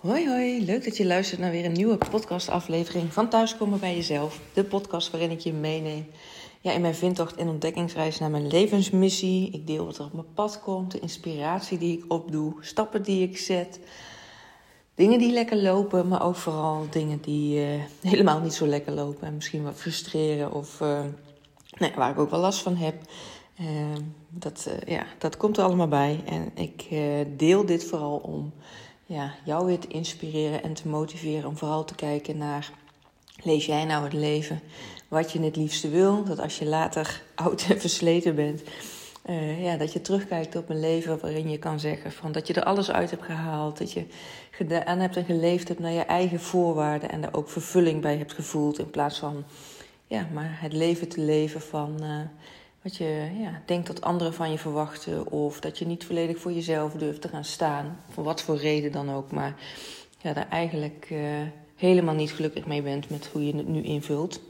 Hoi hoi, leuk dat je luistert naar weer een nieuwe podcastaflevering van Thuiskomen bij Jezelf. De podcast waarin ik je meeneem ja, in mijn vindtocht en ontdekkingsreis naar mijn levensmissie. Ik deel wat er op mijn pad komt, de inspiratie die ik opdoe, stappen die ik zet. Dingen die lekker lopen, maar ook vooral dingen die uh, helemaal niet zo lekker lopen. En misschien wat frustreren of uh, nee, waar ik ook wel last van heb. Uh, dat, ja, dat komt er allemaal bij. En ik deel dit vooral om ja, jou weer te inspireren en te motiveren om vooral te kijken naar, lees jij nou het leven wat je het liefste wil? Dat als je later oud en versleten bent, uh, ja, dat je terugkijkt op een leven waarin je kan zeggen van dat je er alles uit hebt gehaald, dat je gedaan hebt en geleefd hebt naar je eigen voorwaarden en er ook vervulling bij hebt gevoeld in plaats van ja, maar het leven te leven van uh, wat je ja, denkt dat anderen van je verwachten. Of dat je niet volledig voor jezelf durft te gaan staan. Voor wat voor reden dan ook. Maar ja, daar eigenlijk uh, helemaal niet gelukkig mee bent met hoe je het nu invult.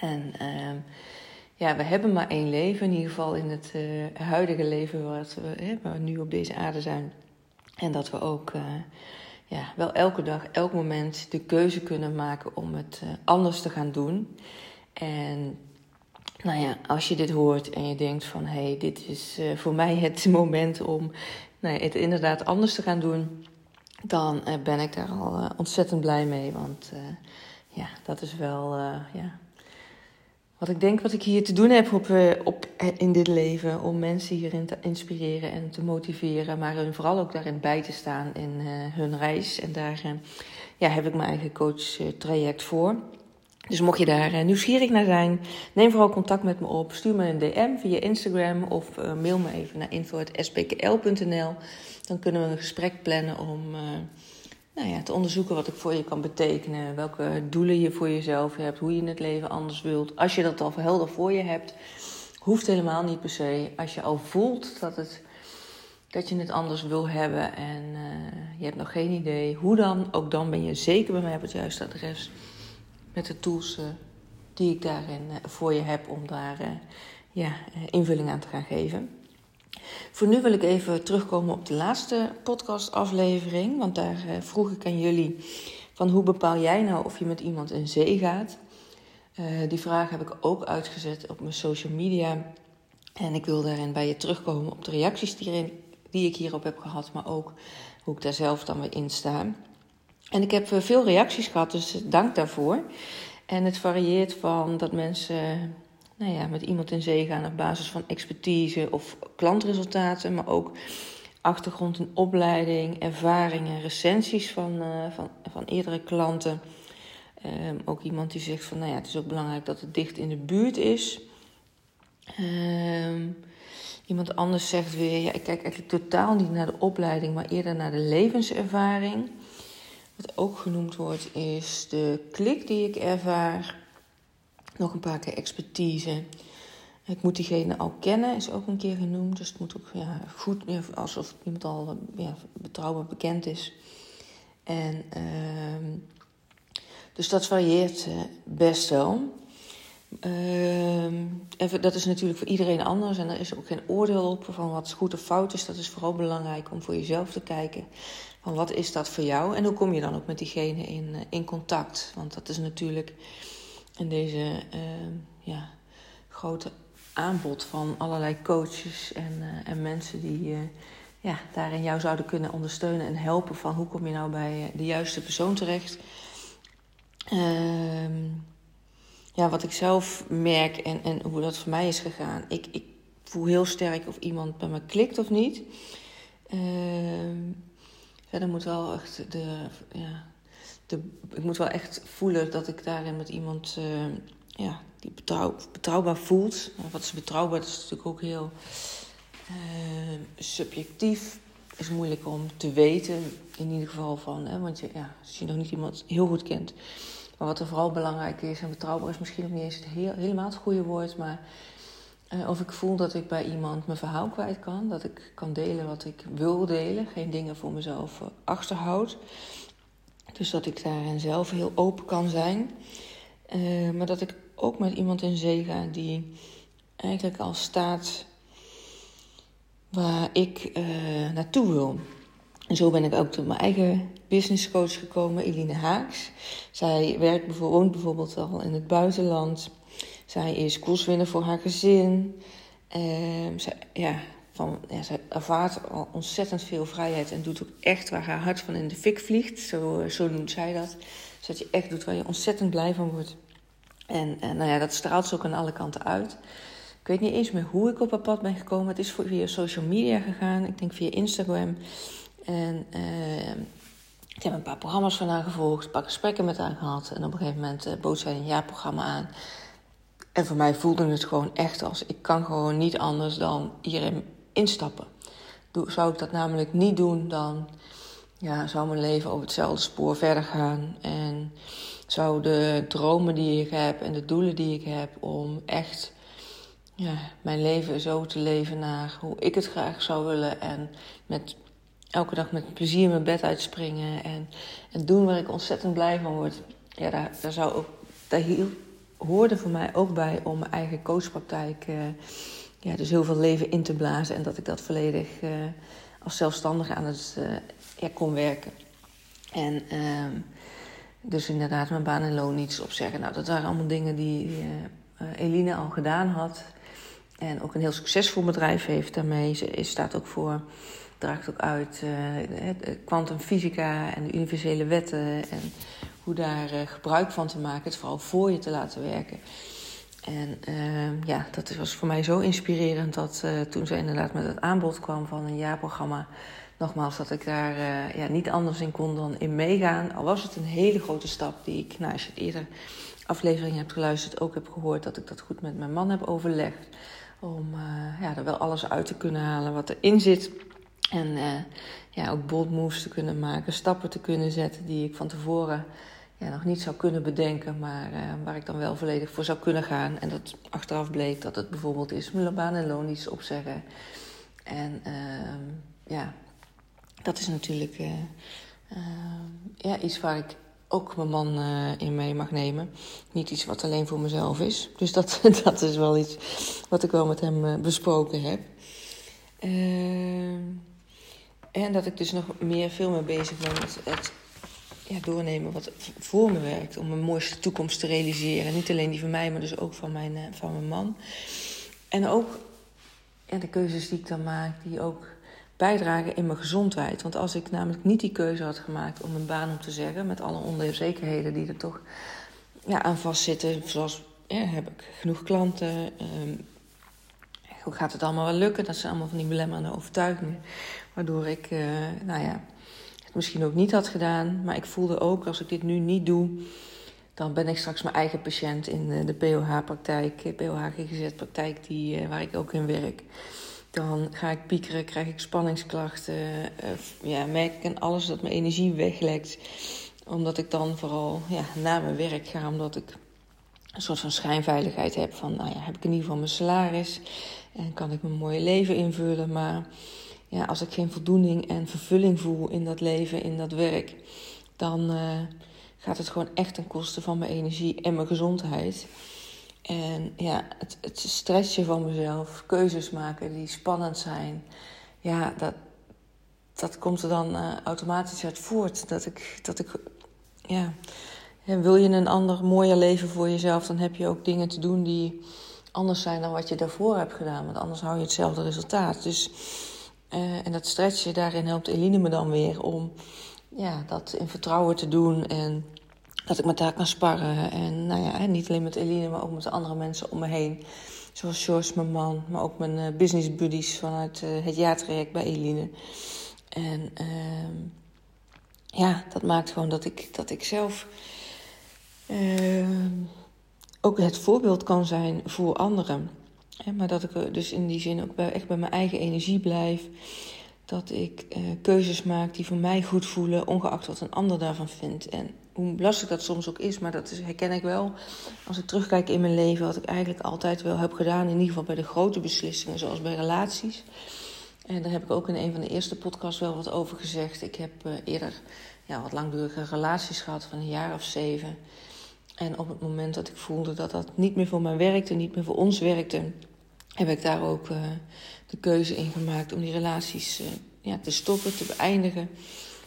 En uh, ja, we hebben maar één leven. In ieder geval in het uh, huidige leven wat we, hè, waar we nu op deze aarde zijn. En dat we ook uh, ja, wel elke dag, elk moment de keuze kunnen maken om het anders te gaan doen. En nou ja, als je dit hoort en je denkt van hé, hey, dit is uh, voor mij het moment om nou het inderdaad anders te gaan doen, dan uh, ben ik daar al uh, ontzettend blij mee. Want ja, dat is wel ja, wat ik denk wat ik hier te doen heb op, op, in dit leven. Om mensen hierin te inspireren en te motiveren, maar hun vooral ook daarin bij te staan in hun reis. En daar ja, heb ik mijn eigen coach traject voor. Dus mocht je daar uh, nieuwsgierig naar zijn, neem vooral contact met me op. Stuur me een DM via Instagram of uh, mail me even naar info.spkl.nl. Dan kunnen we een gesprek plannen om uh, nou ja, te onderzoeken wat ik voor je kan betekenen. Welke doelen je voor jezelf hebt, hoe je het leven anders wilt. Als je dat al helder voor je hebt, hoeft helemaal niet per se. Als je al voelt dat, het, dat je het anders wil hebben en je hebt nog geen idee hoe dan, ook dan ben je zeker bij mij op het juiste adres met de tools uh, die ik daarin uh, voor je heb om daar uh, ja, invulling aan te gaan geven. Voor nu wil ik even terugkomen op de laatste podcastaflevering. Want daar vroeg ik aan jullie van hoe bepaal jij nou of je met iemand in zee gaat. die vraag heb ik ook uitgezet op mijn social media. En ik wil daarin bij je terugkomen op de reacties die, die ik hierop heb gehad. Maar ook hoe ik daar zelf dan weer in sta. En ik heb eh, veel reacties gehad, dus dank daarvoor. En het varieert van dat mensen nou ja, met iemand in zee gaan op basis van expertise of klantresultaten, maar ook achtergrond en opleiding, ervaringen, recensies van, uh, van, van eerdere klanten. Um, ook iemand die zegt van nou ja, het is ook belangrijk dat het dicht in de buurt is. Um, iemand anders zegt weer, ja, ik kijk eigenlijk totaal niet naar de opleiding, maar eerder naar de levenservaring. Wat ook genoemd wordt is de klik die ik ervaar. Nog een paar keer expertise. Ik moet diegene al kennen, is ook een keer genoemd. Dus het moet ook ja, goed, alsof iemand al ja, betrouwbaar bekend is. En uh, dus dat varieert uh, best wel. Uh, dat is natuurlijk voor iedereen anders en er is ook geen oordeel op van wat goed of fout is. Dat is vooral belangrijk om voor jezelf te kijken van wat is dat voor jou en hoe kom je dan ook met diegene in, eh, in contact. Want dat is natuurlijk in deze uh, ja, grote aanbod van allerlei coaches en, uh, en mensen die uh, ja, daarin jou zouden kunnen ondersteunen en helpen van hoe kom je nou bij de juiste persoon terecht. Ehm, ja, wat ik zelf merk en, en hoe dat voor mij is gegaan. Ik, ik voel heel sterk of iemand bij me klikt of niet. Ehm, Verder moet wel echt de, ja, de, ik moet wel echt voelen dat ik daarin met iemand uh, ja, die betrouw, betrouwbaar voelt. Wat is betrouwbaar? Is natuurlijk ook heel uh, subjectief. Is moeilijk om te weten, in ieder geval van, hè, want je, ja, als je nog niet iemand heel goed kent. Maar wat er vooral belangrijk is, en betrouwbaar is misschien nog niet eens het heel, helemaal het goede woord, maar uh, of ik voel dat ik bij iemand mijn verhaal kwijt kan. Dat ik kan delen wat ik wil delen. Geen dingen voor mezelf uh, achterhoud. Dus dat ik daarin zelf heel open kan zijn. Uh, maar dat ik ook met iemand in zee ga die eigenlijk al staat waar ik naartoe wil. En zo ben ik ook tot mijn eigen business coach gekomen, Eline Haaks. Zij werkt bijvoorbeeld, woont bijvoorbeeld al in het buitenland. Zij is koerswinner voor haar gezin. Uh, zij, ja, van, ja, zij ervaart al ontzettend veel vrijheid en doet ook echt waar haar hart van in de fik vliegt. Zo, zo noemt zij dat. Dus dat je echt doet waar je ontzettend blij van wordt. En, en nou ja, dat straalt ze ook aan alle kanten uit. Ik weet niet eens meer hoe ik op haar pad ben gekomen. Het is via social media gegaan. Ik denk via Instagram. En uh, ik heb een paar programma's van haar gevolgd, een paar gesprekken met haar gehad. En op een gegeven moment uh, bood zij een jaarprogramma aan. En voor mij voelde het gewoon echt als: ik kan gewoon niet anders dan hierin instappen. Zou ik dat namelijk niet doen, dan ja, zou mijn leven over hetzelfde spoor verder gaan. En zou de dromen die ik heb en de doelen die ik heb om echt ja, mijn leven zo te leven naar hoe ik het graag zou willen. En met elke dag met plezier mijn bed uitspringen en, en doen waar ik ontzettend blij van word. Ja, daar, daar, zou ook, daar hoorde voor mij ook bij om mijn eigen coachpraktijk, uh, ja, dus heel veel leven in te blazen. En dat ik dat volledig uh, als zelfstandige aan het ja, kon werken. En ehm, dus inderdaad mijn baan en loon niets opzeggen. Nou, dat waren allemaal dingen die Eline al gedaan had. En ook een heel succesvol bedrijf heeft daarmee. Ze staat ook voor draagt ook uit kwantumfysica uh, en de universele wetten en hoe daar uh, gebruik van te maken, het vooral voor je te laten werken. En uh, ja, dat was voor mij zo inspirerend dat uh, toen ze inderdaad met het aanbod kwam van een jaarprogramma, nogmaals dat ik daar ja, niet anders in kon dan in meegaan. Al was het een hele grote stap die ik, nou, als je eerder aflevering hebt geluisterd, ook heb gehoord dat ik dat goed met mijn man heb overlegd. Om ja, er wel alles uit te kunnen halen wat erin zit. En uh, ja, ook bold moves te kunnen maken, stappen te kunnen zetten die ik van tevoren ja, nog niet zou kunnen bedenken, maar uh, waar ik dan wel volledig voor zou kunnen gaan. En dat achteraf bleek dat het bijvoorbeeld is mijn baan en loon iets opzeggen. En uh, ja, dat is natuurlijk uh, ja, iets waar ik ook mijn man in mee mag nemen. Niet iets wat alleen voor mezelf is. Dus dat, dat is wel iets wat ik wel met hem besproken heb. Ehm en dat ik dus nog meer, veel meer bezig ben met het ja, doornemen wat voor me werkt. Om mijn mooiste toekomst te realiseren. Niet alleen die van mij, maar dus ook van mijn, eh, van mijn man. En ook ja, de keuzes die ik dan maak, die ook bijdragen in mijn gezondheid. Want als ik namelijk niet die keuze had gemaakt om een baan op te zeggen, met alle onzekerheden die er toch ja, aan vastzitten, zoals heb ik genoeg klanten, um, gaat het allemaal wel lukken? Dat zijn allemaal van die belemmerende overtuigingen. Waardoor ik, uh, nou ja, het misschien ook niet had gedaan. Maar ik voelde ook, als ik dit nu niet doe, dan ben ik straks mijn eigen patiënt in eh, de POH-praktijk, eh, POH-GGZ-praktijk, die, waar ik ook in werk. Dan ga ik piekeren, krijg ik spanningsklachten, ja, merk ik en alles dat mijn energie weglekt. Omdat ik dan vooral ja, naar mijn werk ga, omdat ik een soort van schijnveiligheid heb van, nou ja, heb ik in ieder geval mijn salaris en kan ik mijn mooie leven invullen. Maar ja, als ik geen voldoening en vervulling voel in dat leven, in dat werk, dan uh, gaat het gewoon echt ten koste van mijn energie en mijn gezondheid. En ja, het, het stressje van mezelf, keuzes maken die spannend zijn, ja, dat, dat komt er dan uh, automatisch uit voort. Dat ik, dat ik ja, wil je een ander mooier leven voor jezelf, dan heb je ook dingen te doen die anders zijn dan wat je daarvoor hebt gedaan. Want anders hou je hetzelfde resultaat. Dus, uh, en dat stretchen, daarin helpt Eline me dan weer om ja, dat in vertrouwen te doen. En dat ik met haar kan sparren. En nou ja, niet alleen met Eline, maar ook met de andere mensen om me heen. Zoals George, mijn man, maar ook mijn uh, business buddies vanuit uh, het jaartraject bij Eline. En ehm, ja, dat maakt gewoon dat ik, dat ik zelf ehm, ook het voorbeeld kan zijn voor anderen. maar dat ik dus in die zin ook echt bij mijn eigen energie blijf. Dat ik uh, keuzes maak die voor mij goed voelen, ongeacht wat een ander daarvan vindt. En hoe lastig dat soms ook is, maar dat herken ik wel. Als ik terugkijk in mijn leven, wat ik eigenlijk altijd wel heb gedaan, in ieder geval bij de grote beslissingen, zoals bij relaties. En daar heb ik ook in een van de eerste podcasts wel wat over gezegd. Ik heb uh, eerder ja, wat langdurige relaties gehad van een jaar of zeven. En op het moment dat ik voelde dat dat niet meer voor mij werkte, niet meer voor ons werkte, heb ik daar ook uh, de keuze in gemaakt om die relaties uh, ja, te stoppen, te beëindigen.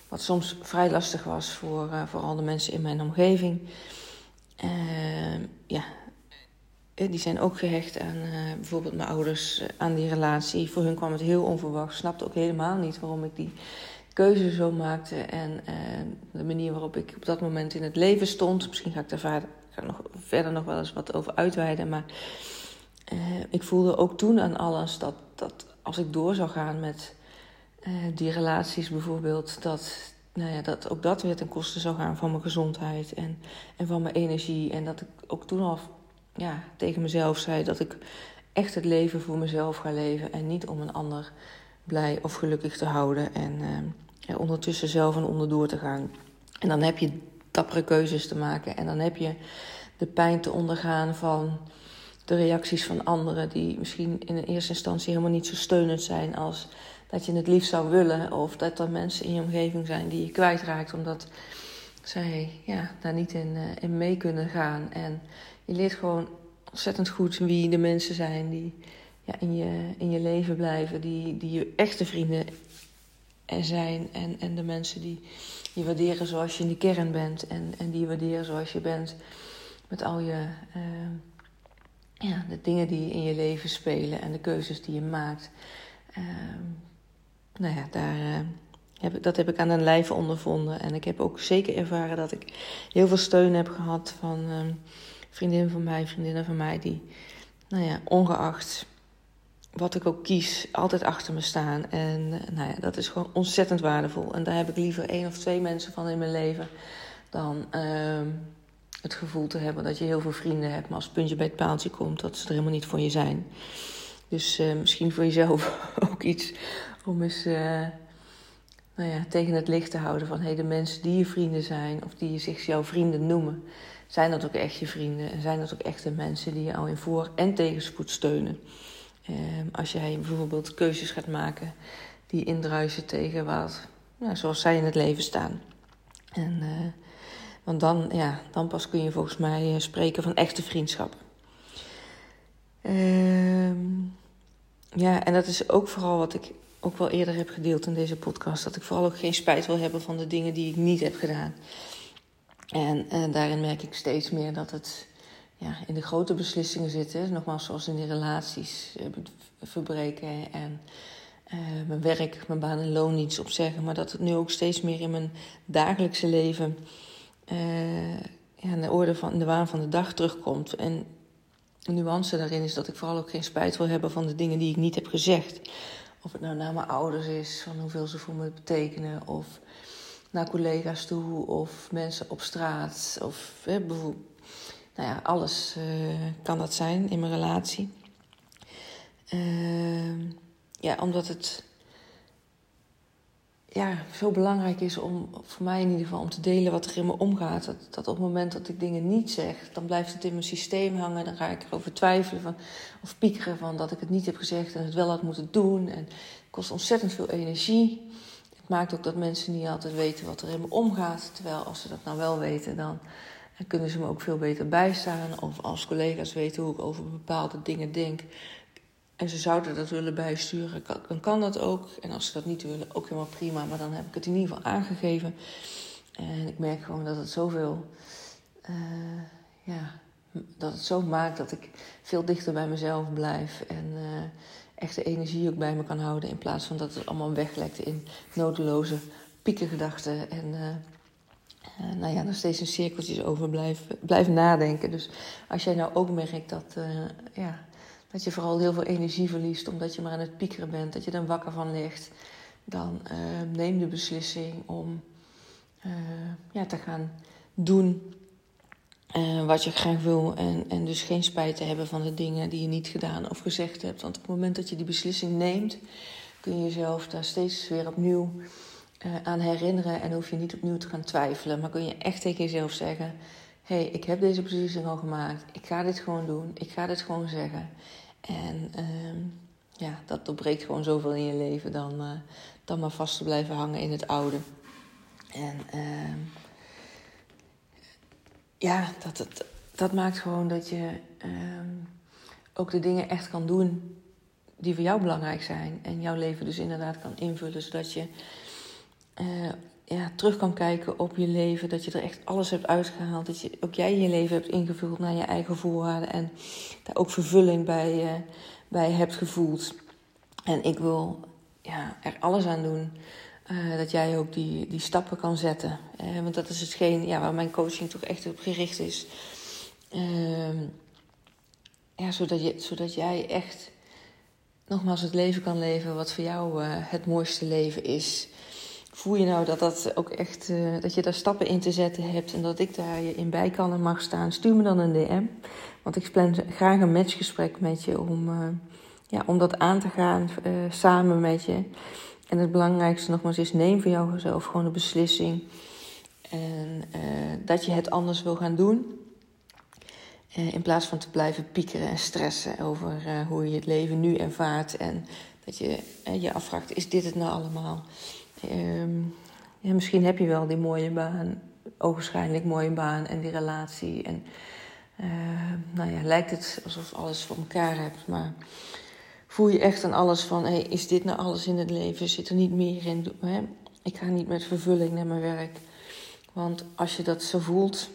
Wat soms vrij lastig was voor uh, vooral de mensen in mijn omgeving. Uh, ja, die zijn ook gehecht aan bijvoorbeeld mijn ouders, aan die relatie. Voor hun kwam het heel onverwacht. Snapte ook helemaal niet waarom ik die keuze zo maakte. En de manier waarop ik op dat moment in het leven stond. Misschien ga ik daar nog, verder nog wel eens wat over uitweiden. Maar ik voelde ook toen aan alles dat, dat als ik door zou gaan met uh, die relaties bijvoorbeeld, dat, nou ja, dat ook dat weer ten koste zou gaan van mijn gezondheid en, en van mijn energie. En dat ik ook toen al ja, tegen mezelf zei dat ik echt het leven voor mezelf ga leven en niet om een ander blij of gelukkig te houden en uh, ondertussen zelf en onderdoor te gaan. En dan heb je dappere keuzes te maken en dan heb je de pijn te ondergaan van de reacties van anderen die misschien in eerste instantie helemaal niet zo steunend zijn als dat je het liefst zou willen. Of dat er mensen in je omgeving zijn die je kwijtraakt omdat zij ja, daar niet in, uh, in mee kunnen gaan. En je leert gewoon ontzettend goed wie de mensen zijn die ja, in, je, in je leven blijven, die, die je echte vrienden zijn. En, en de mensen die je waarderen zoals je in de kern bent en, en die je waarderen zoals je bent met al je. Uh, ja, de dingen die in je leven spelen en de keuzes die je maakt. Uh, nou ja, daar, uh, heb, dat heb ik aan een lijve ondervonden. En ik heb ook zeker ervaren dat ik heel veel steun heb gehad van uh, vriendinnen van mij, vriendinnen van mij, die, nou ja, ongeacht wat ik ook kies, altijd achter me staan. En eh, nou ja, dat is gewoon ontzettend waardevol. En daar heb ik liever één of twee mensen van in mijn leven dan ehm, het gevoel te hebben dat je heel veel vrienden hebt, maar als het puntje bij het paaltje komt, dat ze er helemaal niet voor je zijn. Dus uh, misschien voor jezelf ook iets om eens uh, nou ja, tegen het licht te houden van hey, de mensen die je vrienden zijn of die zich jouw vrienden noemen, zijn dat ook echt je vrienden en zijn dat ook echt de mensen die je al in voor- en tegenspoed steunen. Uh, als jij bijvoorbeeld keuzes gaat maken die indruisen tegen wat, nou, zoals zij in het leven staan. En uh, want dan, ja, dan pas kun je volgens mij eh, spreken van echte vriendschap. Uh, ja, en dat is ook vooral wat ik ook wel eerder heb gedeeld in deze podcast. Dat ik vooral ook geen spijt wil hebben van de dingen die ik niet heb gedaan. En, en daarin merk ik steeds meer dat het ja, in de grote beslissingen zit. Hè. Nogmaals, zoals in die relaties uh, verbreken en uh, mijn werk, mijn baan en loon niets opzeggen. Maar dat het nu ook steeds meer in mijn dagelijkse leven uh, ja, in de orde van de waan van de dag terugkomt. En een nuance daarin is dat ik vooral ook geen spijt wil hebben van de dingen die ik niet heb gezegd. Of het nou naar mijn ouders is, van hoeveel ze voor me betekenen, of naar collega's toe, of mensen op straat, of bijvoorbeeld, nou ja, alles uh, kan dat zijn in mijn relatie. Uh, ja, omdat het ja, zo belangrijk is om, voor mij in ieder geval, om te delen wat er in me omgaat. Dat, dat op het moment dat ik dingen niet zeg, dan blijft het in mijn systeem hangen. Dan ga ik erover twijfelen van, of piekeren van dat ik het niet heb gezegd en het wel had moeten doen. En het kost ontzettend veel energie. Het maakt ook dat mensen niet altijd weten wat er in me omgaat. Terwijl als ze dat nou wel weten, dan kunnen ze me ook veel beter bijstaan. Of als collega's weten hoe ik over bepaalde dingen denk, en ze zouden dat willen bijsturen, dan kan dat ook. En als ze dat niet willen, ook helemaal prima. Maar dan heb ik het in ieder geval aangegeven. En ik merk gewoon dat het zoveel. Uh, ja, dat het zo maakt dat ik veel dichter bij mezelf blijf. En uh, echt de energie ook bij me kan houden. In plaats van dat het allemaal weglekt in nodeloze piekengedachten. En uh, nou ja, nog steeds in cirkeltjes over blijf nadenken. Dus als jij nou ook merkt dat. ja, dat je vooral heel veel energie verliest omdat je maar aan het piekeren bent, dat je er wakker van ligt, dan uh, neem de beslissing om ja, te gaan doen wat je graag wil. En, en dus geen spijt te hebben van de dingen die je niet gedaan of gezegd hebt. Want op het moment dat je die beslissing neemt, kun je jezelf daar steeds weer opnieuw aan herinneren. En hoef je niet opnieuw te gaan twijfelen. Maar kun je echt tegen jezelf zeggen: hé, hey, ik heb deze beslissing al gemaakt. Ik ga dit gewoon doen. Ik ga dit gewoon zeggen. En uh, ja, dat doorbreekt gewoon zoveel in je leven dan, uh, dan maar vast te blijven hangen in het oude. En uh, ja, dat, dat, dat maakt gewoon dat je ehm, ook de dingen echt kan doen die voor jou belangrijk zijn. En jouw leven dus inderdaad kan invullen, zodat je ja, terug kan kijken op je leven. Dat je er echt alles hebt uitgehaald. Dat je, ook jij je leven hebt ingevuld naar je eigen voorwaarden. En daar ook vervulling bij, bij hebt gevoeld. En ik wil ja, er alles aan doen. Uh, dat jij ook die, die stappen kan zetten. Want dat is hetgeen ja, waar mijn coaching toch echt op gericht is. Uh, ja, zodat, je, zodat jij echt nogmaals het leven kan leven wat voor jou het mooiste leven is. Voel je nou dat dat ook echt, dat je daar stappen in te zetten hebt en dat ik daar je in bij kan en mag staan? Stuur me dan een DM. Want ik plan graag een matchgesprek met je om, ja, om dat aan te gaan samen met je. En het belangrijkste nogmaals is, neem voor jouzelf gewoon de beslissing. En dat je het anders wil gaan doen. In plaats van te blijven piekeren en stressen over hoe je het leven nu ervaart. En dat je je afvraagt, is dit het nou allemaal? Um, ja, misschien heb je wel die mooie baan, ogenschijnlijk mooie baan en die relatie. En nou ja, lijkt het alsof alles voor elkaar hebt. Maar voel je echt aan alles van: is dit nou alles in het leven? Zit er niet meer in? Hè? Ik ga niet met vervulling naar mijn werk. Want als je dat zo voelt,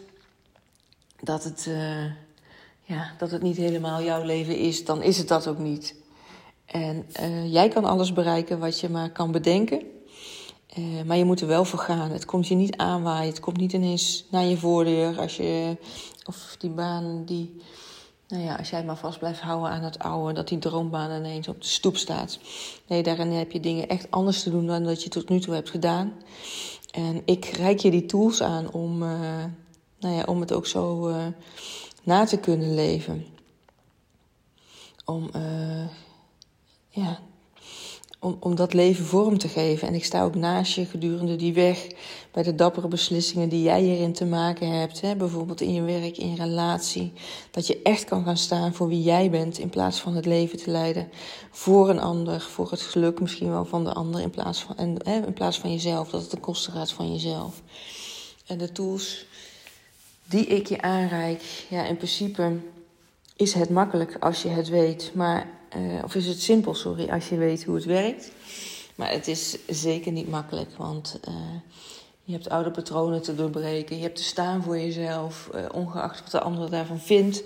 dat het, uh, ja, dat het niet helemaal jouw leven is, dan is het dat ook niet. En uh, jij kan alles bereiken wat je maar kan bedenken. Uh, maar je moet er wel voor gaan. Het komt je niet aanwaaien. Het komt niet ineens naar je voordeur als je. Of die baan die nou ja, als jij maar vast blijft houden aan het oude, dat die droombaan ineens op de stoep staat. Nee, daarin heb je dingen echt anders te doen dan dat je tot nu toe hebt gedaan. En ik reik je die tools aan om, uh, nou ja, om het ook zo uh, na te kunnen leven. Om ja, om, dat leven vorm te geven. En ik sta ook naast je gedurende die weg bij de dappere beslissingen die jij hierin te maken hebt. Hè? Bijvoorbeeld in je werk, in je relatie. Dat je echt kan gaan staan voor wie jij bent in plaats van het leven te leiden voor een ander. Voor het geluk misschien wel van de ander in plaats van, en, hè, in plaats van jezelf. Dat het ten koste gaat van jezelf. En de tools die ik je aanreik, ja, in principe is het makkelijk als je het weet. Maar uh, of is het simpel, sorry, als je weet hoe het werkt. Maar het is zeker niet makkelijk, want uh, je hebt oude patronen te doorbreken. Je hebt te staan voor jezelf, uh, ongeacht wat de ander daarvan vindt.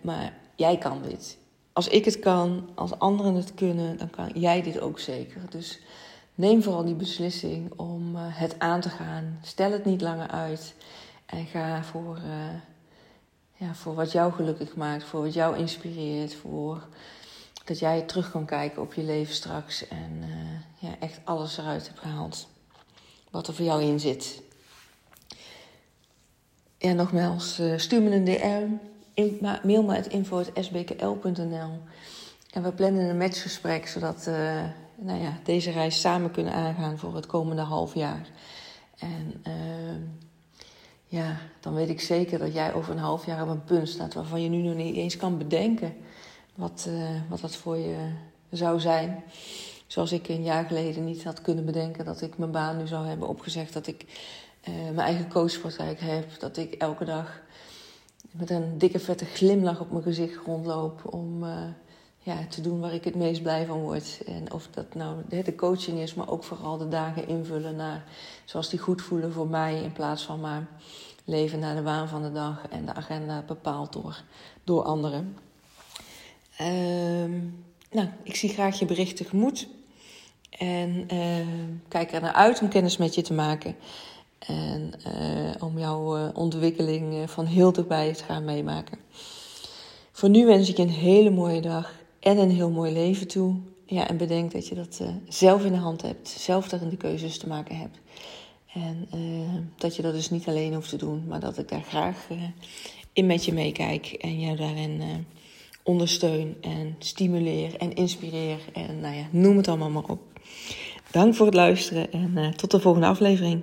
maar jij kan dit. Als ik het kan, als anderen het kunnen, dan kan jij dit ook zeker. Dus neem vooral die beslissing om het aan te gaan. Stel het niet langer uit en ga voor ja, voor wat jou gelukkig maakt, voor wat jou inspireert, voor dat jij terug kan kijken op je leven straks en uh, ja, echt alles eruit hebt gehaald wat er voor jou in zit. Ja, nogmaals, uh, stuur me een DM, in, mail me het info.sbkl.nl en we plannen een matchgesprek zodat uh, nou ja, deze reis samen kunnen aangaan voor het komende half jaar. En ja, dan weet ik zeker dat jij over een half jaar op een punt staat waarvan je nu nog niet eens kan bedenken wat, uh, wat dat voor je zou zijn. Zoals ik een jaar geleden niet had kunnen bedenken dat ik mijn baan nu zou hebben opgezegd, dat ik uh, mijn eigen coachpraktijk heb, dat ik elke dag met een dikke vette glimlach op mijn gezicht rondloop om uh, te doen waar ik het meest blij van word. En of dat nou de coaching is, maar ook vooral de dagen invullen naar zoals die goed voelen voor mij. In plaats van maar leven naar de waan van de dag en de agenda bepaald door, door anderen. Um, nou, ik zie graag je bericht tegemoet. En uh, kijk er naar uit om kennis met je te maken. En uh, om jouw uh, ontwikkeling van heel dichtbij te gaan meemaken. Voor nu wens ik je een hele mooie dag en een heel mooi leven toe. Ja, en bedenk dat je dat uh, zelf in de hand hebt, zelf daarin de keuzes te maken hebt. En uh, dat je dat dus niet alleen hoeft te doen, maar dat ik daar graag uh, in met je meekijk en jou daarin ondersteun en stimuleer en inspireer. En nou ja, noem het allemaal maar op. Dank voor het luisteren en tot de volgende aflevering.